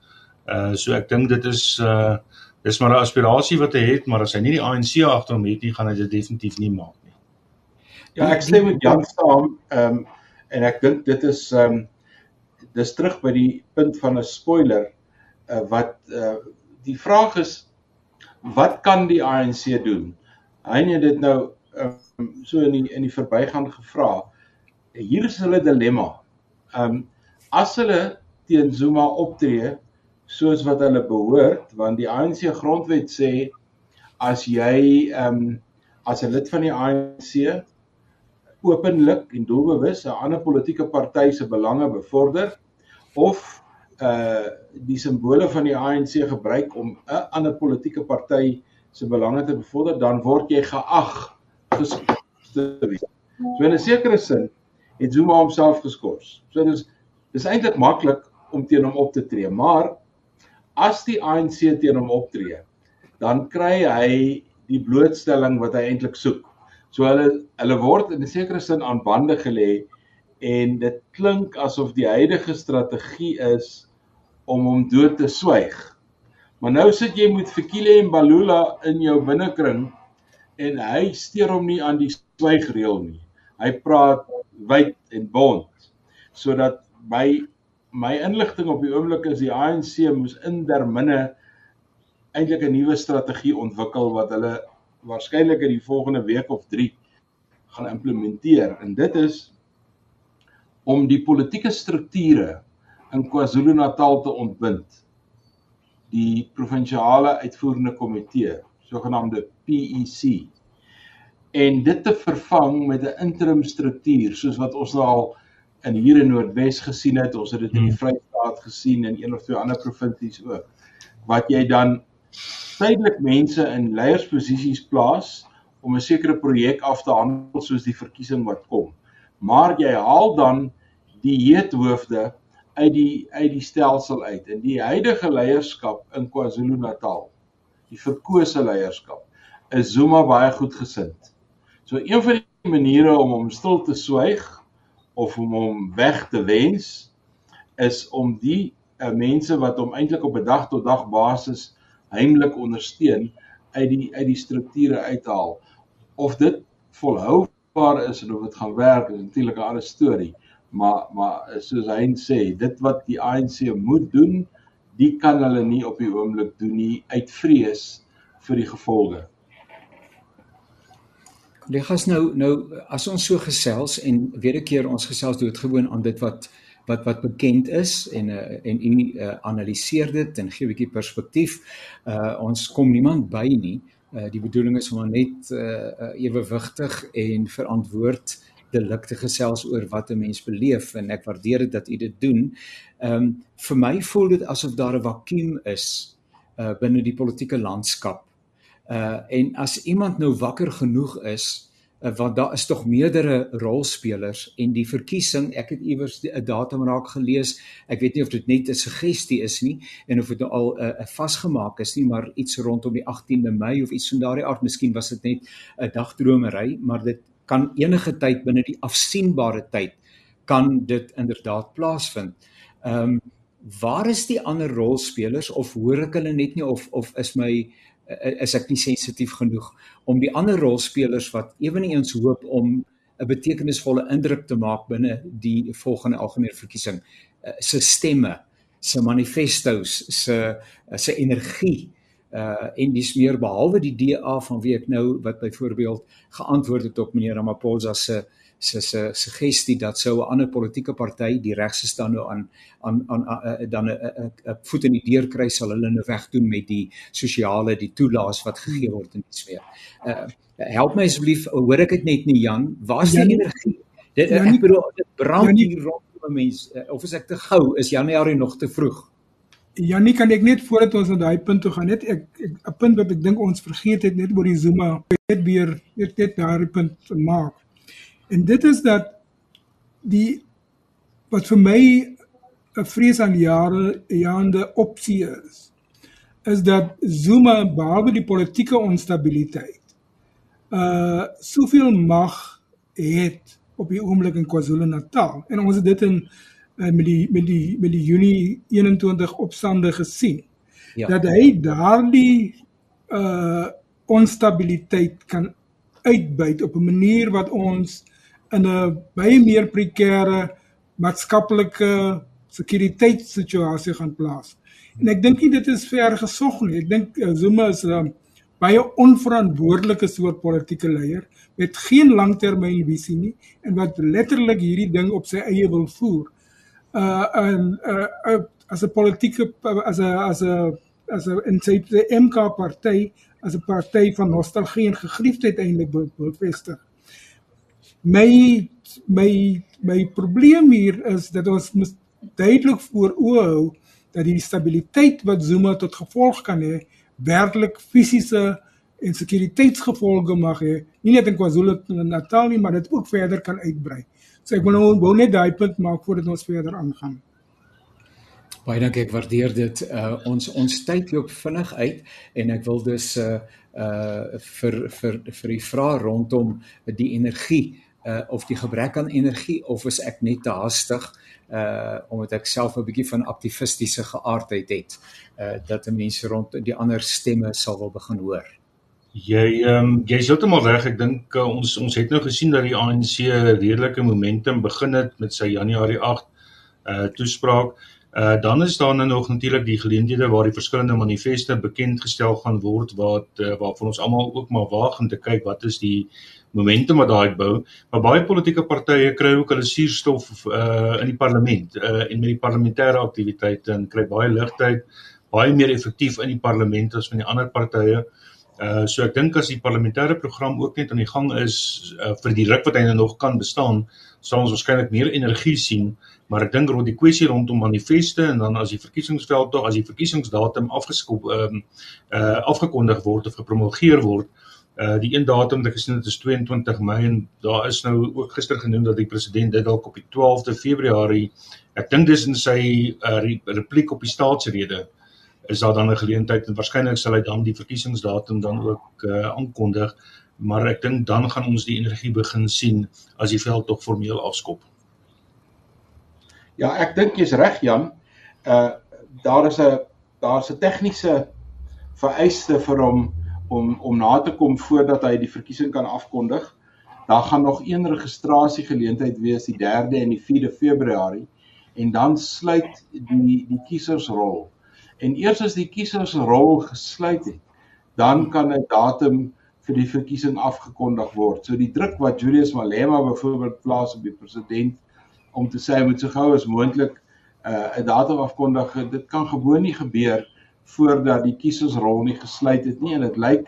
Uh so ek dink dit is uh dis maar 'n aspirasie wat hy het, maar as hy nie die ANC agter hom het nie, gaan hy dit definitief nie maak nie. Ja, ek stem met Jan saam. Ehm um, en ek dink dit is ehm um, dis terug by die punt van 'n spoiler uh, wat uh, die vraag is wat kan die ANC doen? Hy het dit nou um, so in die in die verbygaan gevra. Hier is hulle dilemma. Ehm um, as hulle teen Zuma optree soos wat hulle behoort, want die ANC grondwet sê as jy ehm um, as 'n lid van die ANC openlik en doelbewus 'n ander politieke party se belange bevorder of uh die simbole van die ANC gebruik om 'n ander politieke party se belange te bevorder, dan word jy geag geskort te wees. So in 'n sekere sin het Zuma homself geskort. So dis dis eintlik maklik om teen hom op te tree, maar as die ANC teen hom optree, dan kry hy die blootstelling wat hy eintlik soek. So hulle hulle word in 'n sekere sin aan bande gelê en dit klink asof die huidige strategie is om hom dood te swyg. Maar nou sit jy met Fikile en Balula in jou binnekring en hy steur hom nie aan die swygreël nie. Hy praat wyd en bond sodat by my inligting op die oomblik is die ANC moes in derminne eintlik 'n nuwe strategie ontwikkel wat hulle waarskynlik in die volgende week of 3 gaan implementeer en dit is om die politieke strukture in KwaZulu-Natal te ontbind. Die provinsiale uitvoerende komitee, sogenaamde PEC. En dit te vervang met 'n interim struktuur soos wat ons nou al in hier in Noordwes gesien het, ons het dit in die hmm. Vrystaat gesien en een of twee ander provinsies ook. Wat jy dan tydelik mense in leiersposisies plaas om 'n sekere projek af te handel soos die verkiesing wat kom. Maar jy haal dan die heethoofde uit die uit die stelsel uit en die huidige leierskap in KwaZulu-Natal die verkose leierskap is Zuma baie goed gesind. So een van die maniere om hom stil te swyg of om hom weg te wens is om die uh, mense wat hom eintlik op 'n dag tot dag basis heimlik ondersteun uit die uit die strukture uithaal. Of dit volhoubaar is en of dit gaan werk is natuurlik 'n ander storie maar maar soos hy sê dit wat die ANC moet doen die kan hulle nie op die oomblik doen nie uit vrees vir die gevolge. Kollegas nou nou as ons so gesels en weer 'n keer ons gesels doodgewoon aan dit wat wat wat bekend is en uh, en u uh, analiseer dit en gee 'n bietjie perspektief. Uh ons kom niemand by nie. Uh die bedoeling is om net uh, uh ewewigtig en verantwoord delikte gesels oor wat 'n mens beleef en ek waardeer dit dat u dit doen. Ehm um, vir my voel dit asof daar 'n vakuum is uh binne die politieke landskap. Uh en as iemand nou wakker genoeg is uh, want daar is tog meerdere rolspelers en die verkiesing ek het iewers 'n datum raak gelees ek weet nie of dit net 'n suggestie is nie en of dit nou al 'n uh, vasgemaak is nie maar iets rondom die 18de Mei of iets van daardie aard miskien was dit net 'n dagdromery maar dit kan enige tyd binne die afsienbare tyd kan dit inderdaad plaasvind. Ehm um, waar is die ander rolspelers of hoor ek hulle net nie of of is my is ek nie sensitief genoeg om die ander rolspelers wat ewenigs hoop om 'n betekenisvolle indruk te maak binne die volgende algemene verkiesing eh, se stemme, se manifestos, se se energie uh en dis meer behalwe die DA van wie ek nou wat byvoorbeeld geantwoord het op meneer Ramaphosa se se se suggestie dat sou 'n ander politieke party die regse staan nou aan aan aan dan 'n voet in die deur kry sal hulle nou wegdoen met die sosiale die toelaas wat gegee word in die sfeer. Uh help my asseblief hoor ek dit net nie Jan waar's die energie? Dit ek bedoel dit brand hier rondom mense of is ek te gou is Januarie nog te vroeg? Janie kan ek net voordat ons na daai punt toe gaan net ek 'n punt wat ek dink ons vergeet het net oor die Zuma net weer net net daai punt maak. En dit is dat die wat vir my 'n vrees aan jare jaande opsie is is dat Zuma behalwe die politieke onstabiliteit uh soveel mag het op die oomblik in KwaZulu-Natal en ons het dit in met die met die met die Junie 21 opstande gesien. Ja. Dat hy daardie uh onstabiliteit kan uitbuit op 'n manier wat ons in 'n baie meer prekêre maatskaplike sekuriteitssituasie gaan plaas. En ek dink nie dit is ver gesog nie. Ek dink uh, Zuma is 'n uh, baie onverantwoordelike soort politieke leier met geen langtermynvisie nie en wat letterlik hierdie ding op sy eie wil voer. Uh en uh, uh as 'n politieke as 'n as 'n as 'n in sy MK party as 'n party van nostalgie en gegriefdheid eintlik bevestig. My my my probleem hier is dat ons moet duidelik voor oë hou dat die stabiliteit wat Zuma tot gevolg kan hê werklik fisiese en sekuriteitsgevolge mag hê nie net in KwaZulu-Natal nie maar dit ook verder kan uitbrei. So ek wil nou wou net daai punt maak voordat ons verder aangaan. Baie dankie, ek waardeer dit. Uh ons ons tyd loop vinnig uit en ek wil dus uh uh vir vir vir die vraag rondom die energie uh of die gebrek aan energie of is ek net te haastig uh omdat ek self 'n bietjie van aktivistiese geaardheid het uh dat mense rond die ander stemme sal wil begin hoor. Jy ehm um, jy's heeltemal reg. Ek dink uh, ons ons het nou gesien dat die ANC redelike momentum begin het met sy Januarie 8 uh toespraak. Uh dan is daar nou nog natuurlik die geleenthede waar die verskillende manifeste bekend gestel gaan word wat uh, waarvan ons almal ook maar waag om te kyk wat is die momentum wat daai bou, maar baie politieke partye kry ook hulle suurstof uh in die parlement uh en met die parlementêre aktiwiteite en kry baie ligtheid, baie meer effektief in die parlement as van die ander partye. So ek dink as die parlementêre program ook net aan die gang is uh, vir die ruk wat hy nou nog kan bestaan, sal ons waarskynlik meer energie sien, maar ek dink rond die kwessie rondom manifeste en dan as die verkiesingsveld tog as die verkiesingsdatum afgeskop ehm um, uh afgekondig word of gepromulgeer word, Uh die een datum wat ek gesien het is 22 Mei en daar is nou ook gister genoem dat die president dit dalk op die 12de Februarie ek dink dis in sy uh, repliek op die staatsrede is daar dan 'n geleentheid en waarskynlik sal hy dan die verkiesingsdatum dan ook uh, aankondig maar ek dink dan gaan ons die energie begin sien as die veld tog formeel afskop. Ja, ek dink jy's reg Jan. Uh daar is 'n daar's 'n tegniese vereiste vir hom om om na te kom voordat hy die verkiesing kan afkondig. Daar gaan nog een registrasiegeleentheid wees die 3de en die 4de Februarie en dan sluit die die kiesersrol. En eers as die kiesersrol gesluit het, dan kan 'n datum vir die verkiesing afgekondig word. So die druk wat Julius Malema byvoorbeeld plaas op die president om te sê hy moet so gou as moontlik uh, 'n datum afkondig, dit kan gewoon nie gebeur voordat die kiesersrol nie gesluit het nie en dit lyk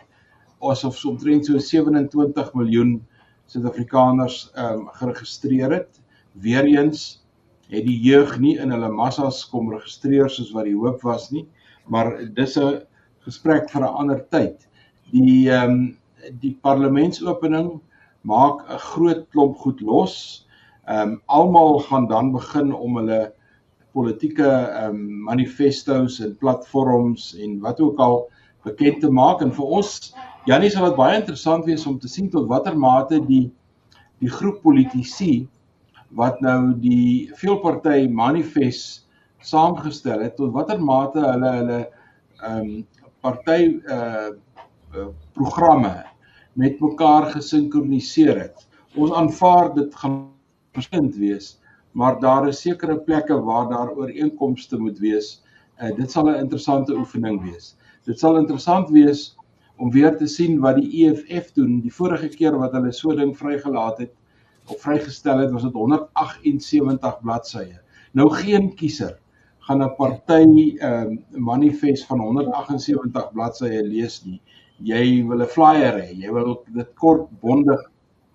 asof so omtrent so 27 miljoen Suid-Afrikaners ehm um, geregistreer het. Weereens het die jeug nie in hulle massas kom registreer soos wat die hoop was nie, maar dis 'n gesprek vir 'n ander tyd. Die ehm um, die parlementsopening maak 'n groot klomp goed los. Ehm um, almal gaan dan begin om hulle politieke ehm um, manifestos en platforms en wat ook al bekend te maak en vir ons Janie sal dit baie interessant wees om te sien tot watter mate die die groep politici wat nou die veelparty manifest saamgestel het tot watter mate hulle hulle ehm um, party uh, uh programme met mekaar gesinkroniseer het. Ons aanvaar dit gaan verskillend wees maar daar is sekere plekke waar daar ooreenkomste moet wees. Uh, dit sal 'n interessante oefening wees. Dit sal interessant wees om weer te sien wat die EFF doen. Die vorige keer wat hulle so ding vrygelaat het vrygestel het, was dit 178 bladsye. Nou geen kiezer gaan 'n party ehm um, manifest van 178 bladsye lees nie. Jy wil 'n flyer hê, jy wil dit kort bondig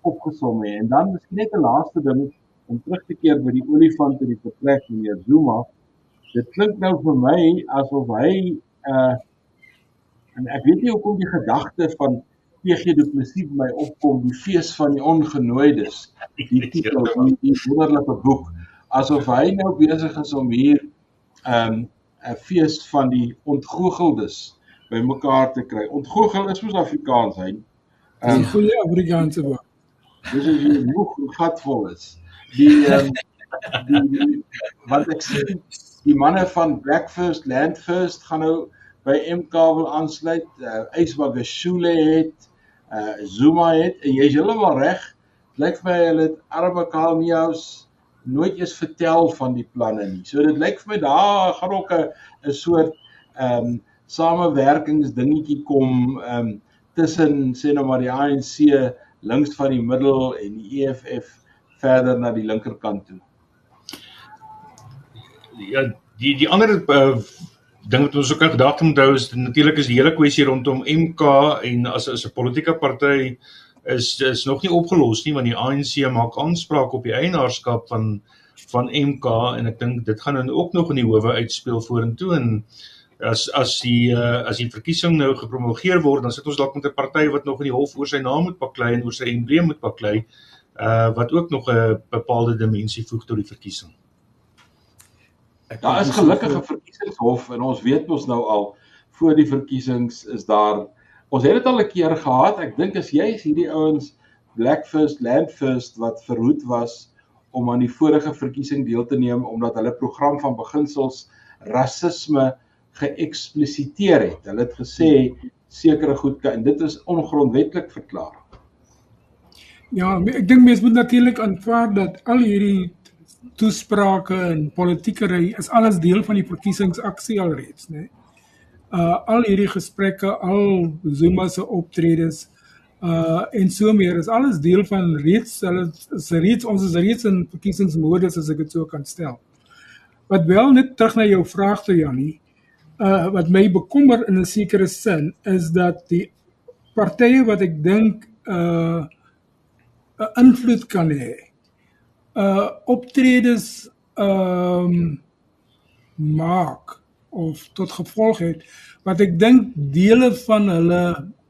opgesom hê en dan is net 'n laaste ding om terug te keer by die olifant in die vertrek meneer Zuma. Dit klink nou vir my asof hy uh en ek weet nie hoekom die gedagte van PG Du Plessis by my opkom die fees van die ongenooides. Die titel van die wonderlike boek asof hy nou besig is om hier um 'n fees van die ontgoocheldes bymekaar te kry. Ontgoochel is mos Afrikaans hy. Dis 'n goeie Afrikaanse woord. Dis as jy moeg en gatvol is. Die um, die, die wat ek sien die manne van Breakfast Land First gaan nou by MK wil aansluit. Uh, Ysbagashule het uh Zuma het en jy's heeltemal reg. Lyk vir my hulle het Arabakalniaus nooit eens vertel van die planne nie. So dit lyk vir my daar gaan ook 'n soort ehm um, samewerkingsdingetjie kom ehm um, tussen sê nou maar die ANC links van die middel en die EFF verder na die linkerkant toe. Ja, die die ander uh, ding wat ons ook in gedagte moet hou is natuurlik is die hele kwessie rondom MK en as as 'n politieke party is is nog nie opgelos nie want die ANC maak aanspraak op die eienaarskap van van MK en ek dink dit gaan dan ook nog in die howe uitspeel vorentoe en as as die uh, as die verkiesing nou gepromoveer word dan sit ons dalk met 'n party wat nog in die hof oor sy naam moet baklei en oor sy embleem moet baklei uh wat ook nog 'n bepaalde dimensie voeg tot die verkiesing. Daar is gelukkige verkiesingshof en ons weet mos nou al voor die verkiesings is daar ons het dit al 'n keer gehad. Ek dink as jy is hierdie ouens Black First Land First wat verhoed was om aan die vorige verkiesing deel te neem omdat hulle program van beginsels rasisme geëksplisiteer het. Hulle het gesê sekere goed en dit is ongrondwettig verklaar. Ja, ek dink mense moet natuurlik aanvaar dat al hierdie toesprake en politiekery is alles deel van die verkiesingsaksie alreeds, né? Nee? Uh al hierdie gesprekke, al Zuma se optredes uh en so meer is alles deel van reeds hulle is reeds ons is reeds in verkiesingsmodus as ek dit so kan stel. Wat wel net terug na jou vraag toe Jannie, uh wat my bekommer in 'n sekere sin is dat die partye wat ek dink uh 'n invloed kan hê uh optredes ehm um, maak of tot gevolg het wat ek dink dele van hulle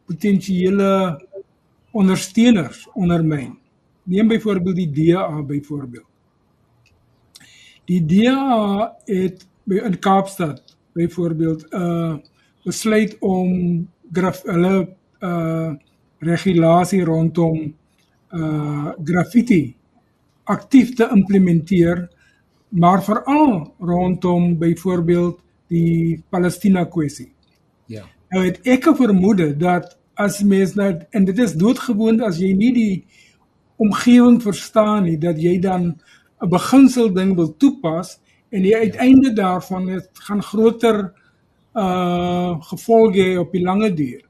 potensiële ondersteuners ondermyn. Neem byvoorbeeld die DA byvoorbeeld. Die DA het by in Kaapstad byvoorbeeld uh besluit om graf hulle uh regulasie rondom uh graffiti aktief te implementeer maar veral rondom byvoorbeeld die Palestina kwessie. Ja. Nou het ek 'n vermoede dat as mens nou en dit is doodgewoon as jy nie die omgewing verstaan nie dat jy dan 'n beginsel ding wil toepas en die uiteinde ja. daarvan het gaan groter uh gevolge op die lange duur.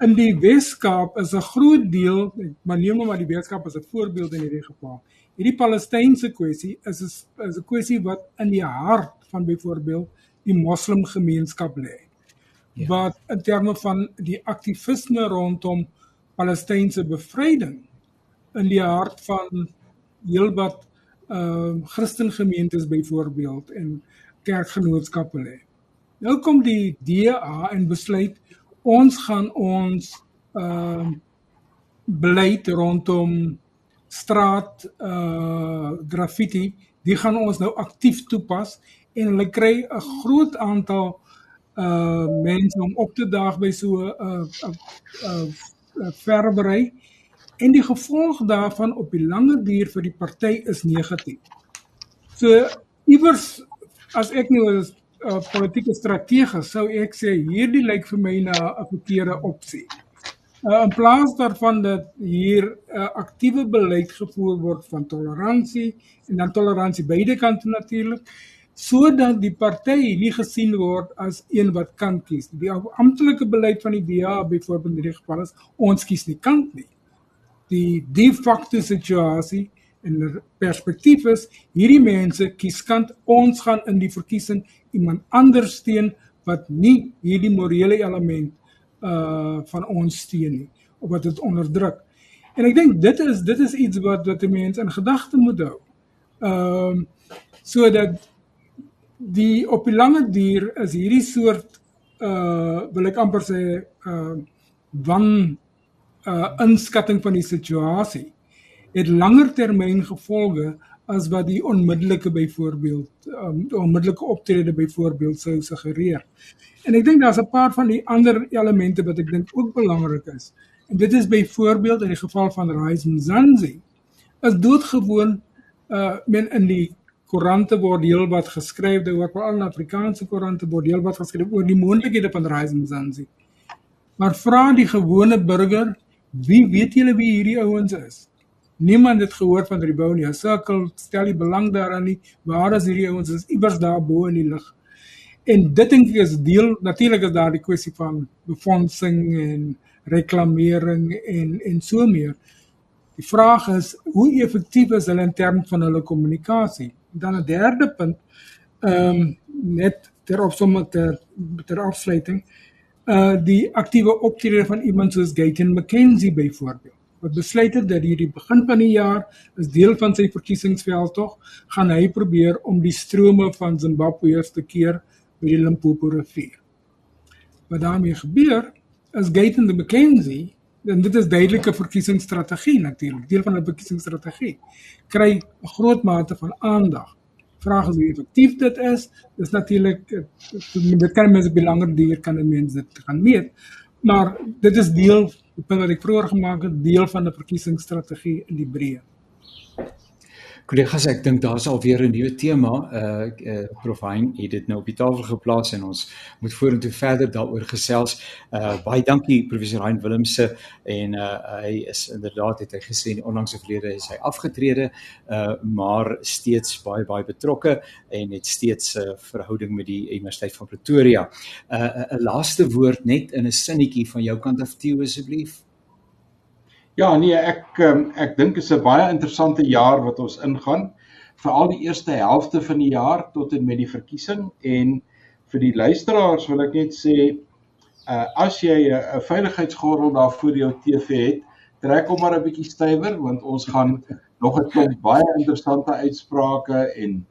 In die Weskaap is 'n groot deel, maar neem nou maar die Weskaap as 'n voorbeeld in hierdie geval hierdie Palestynse kwessie is 'n is 'n kwessie wat in die hart van byvoorbeeld die moslimgemeenskap lê. Ja. Wat in terme van die aktivisme rondom Palestynse bevryding in die hart van heelwat ehm uh, Christengemeentes byvoorbeeld en kerkgenootskappe lê. Nou kom die DA en besluit ons gaan ons ehm uh, beleid rondom straat uh graffiti, die gaan ons nou aktief toepas en hulle kry 'n groot aantal uh mense om op te daag by so 'n uh, uh, uh, uh verbery en die gevolg daarvan op die lange duur vir die party is negatief. So iewers as ek nou as uh, politieke strategie sou ek sê hierdie lyk vir my na 'n verkeerde opsie. Uh, in plaas daarvan dat hier 'n uh, aktiewe beleid gevoer word van toleransie en dan toleransie beide kante natuurlik sodat die party nie gesien word as een wat kan kies. Die amptelike beleid van die DA byvoorbeeld in hierdie geval is ons kies nie kant nie. Die de facto situasie en die perspektief is hierdie mense kies kant ons gaan in die verkiesing iemand anders steun wat nie hierdie morele element uh van ons steun nie of wat dit onderdruk. En ek dink dit is dit is iets wat wat 'n mens in gedagte moet hou. Ehm um, sodat die op die lange duur is hierdie soort uh wil ek amper sê uh wan uh inskatting van die situasie het langer termyn gevolge as wat die onmiddellike byvoorbeeld um, onmiddellike optrede byvoorbeeld sou suggereer. En ek dink daar's 'n paar van die ander elemente wat ek dink ook belangrik is. En dit is byvoorbeeld in die geval van Rise Mzansi is doodgewoon uh men in die koerante word heel wat geskryf oor veral in Afrikaanse koerante word heel wat geskryf oor die moontlikhede van Rise Mzansi. Maar vra die gewone burger, wie weet julle wie hierdie ouens is? Niemand het gehoor van Rebounia Circle, stel nie belang daaraan nie. Waar is hierdie ouens? Is iewers daar bo in die lug. En dit dink ek is deel natuurlik is daar die kwessie van befondsing en reklamering en en so meer. Die vraag is hoe effektief is hulle in terme van hulle kommunikasie? Dan 'n derde punt ehm um, net ter opsomming ter ter afsluiting uh die aktiewe optrede van iemand soos Gayton McKenzie byvoorbeeld wat besluit het dat hierdie begin van die jaar is deel van sy verkiesingsveld tog gaan hy probeer om die strome van Zimbabwe te keer by die Limpopo rivier. Wat daarmee gebeur is Gaten the McKenzie en dit is duidelike verkiesingsstrategie natuurlik deel van 'n verkiesingsstrategie kry 'n groot mate van aandag. Vraag is hoe effektief dit is. Dis natuurlik dit kan mense belangrik dier kan mense dit gaan meet. Maar dit is deel die punt wat ek vroeër gemaak het, deel van 'n verkiesingsstrategie in die breë. Kollegas, ek dink daar's alweer 'n nuwe tema. Uh, uh Prof Hein het dit nou op die tafel geplaas en ons moet vorentoe verder daaroor gesels. Uh baie dankie professor Hein Willemse en uh hy is inderdaad het hy gesê in die onlangse verlede is hy afgetrede, uh maar steeds baie baie betrokke en het steeds 'n uh, verhouding met die Universiteit van Pretoria. Uh 'n laaste woord net in 'n sinnetjie van jou kant af toe asseblief. Ja, nee, ek ehm, ek dink dit is 'n baie interessante jaar wat ons ingaan. Veral die eerste helfte van die jaar tot en met die verkiesing en vir die luisteraars wil ek net sê uh as jy 'n veiligheidsgordel daar voor jou TV het, trek hom maar 'n bietjie stywer want ons gaan nog 'n klomp baie interessante uitsprake en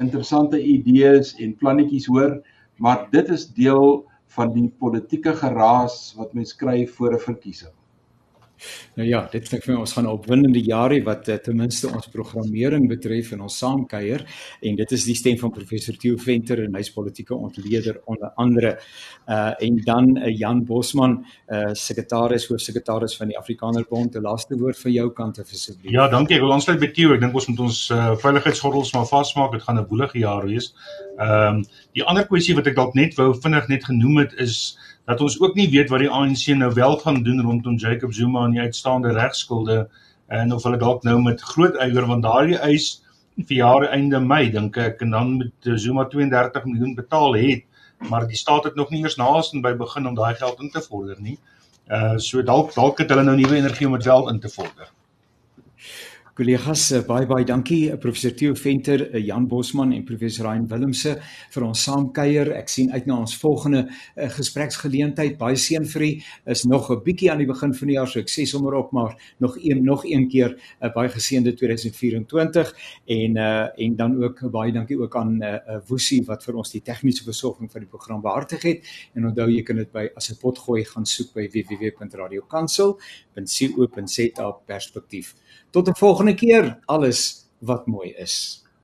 interessante idees en plannetjies hoor, maar dit is deel van die politieke geraas wat mens kry voor 'n verkiesing. Nou ja, dit klink vir my ons gaan 'n opwindende jaar hê wat uh, ten minste ons programmering betref en ons saamkuier en dit is die stem van professor Theo Venter en hy's politieke ontleder onder andere. Uh en dan uh, Jan Bosman, uh sekretaris hoofsekretaris van die Afrikaner Bond, 'n laaste woord van jou kant af asseblief. Ja, dankie. Ek wil aansluit by Theo. Ek dink ons moet ons uh, veiligheidsgordels maar vasmaak. Dit gaan 'n woelige jaar wees. Ehm um, die ander kwessie wat ek dalk net wou vinnig net genoem het is dat ons ook nie weet wat die ANC nou wel gaan doen rondom Jacob Zuma en die uitstaande regskulde en of hulle dalk nou met groot eier want daardie eis vir jare einde Mei dink ek en dan met Zuma 32 miljoen betaal het maar die staat het nog nie eers naaste by begin om daai geld in te vorder nie. Uh so dalk dalk het hulle nou nuwe energie om dit wel in te vorder. Kollegas, eh, baie baie dankie eh, professor Theo Venter, eh, Jan Bosman en professor Ryan Willemse vir ons saamkuier. Ek sien uit na ons volgende uh, gespreksgeleentheid. Baie seën vir u. Is nog 'n bietjie aan die begin van die jaar, so ek sê sommer op maar nog een nog een keer 'n uh, baie geseënde 2024 en uh en dan ook baie dankie ook aan uh, Woesie wat vir ons die tegniese versorging van die program behartig het. En onthou jy kan dit by as 'n potgooi gaan soek by www.radiokansel.co.za perspektief. Tot 'n volgende keer alles wat mooi is.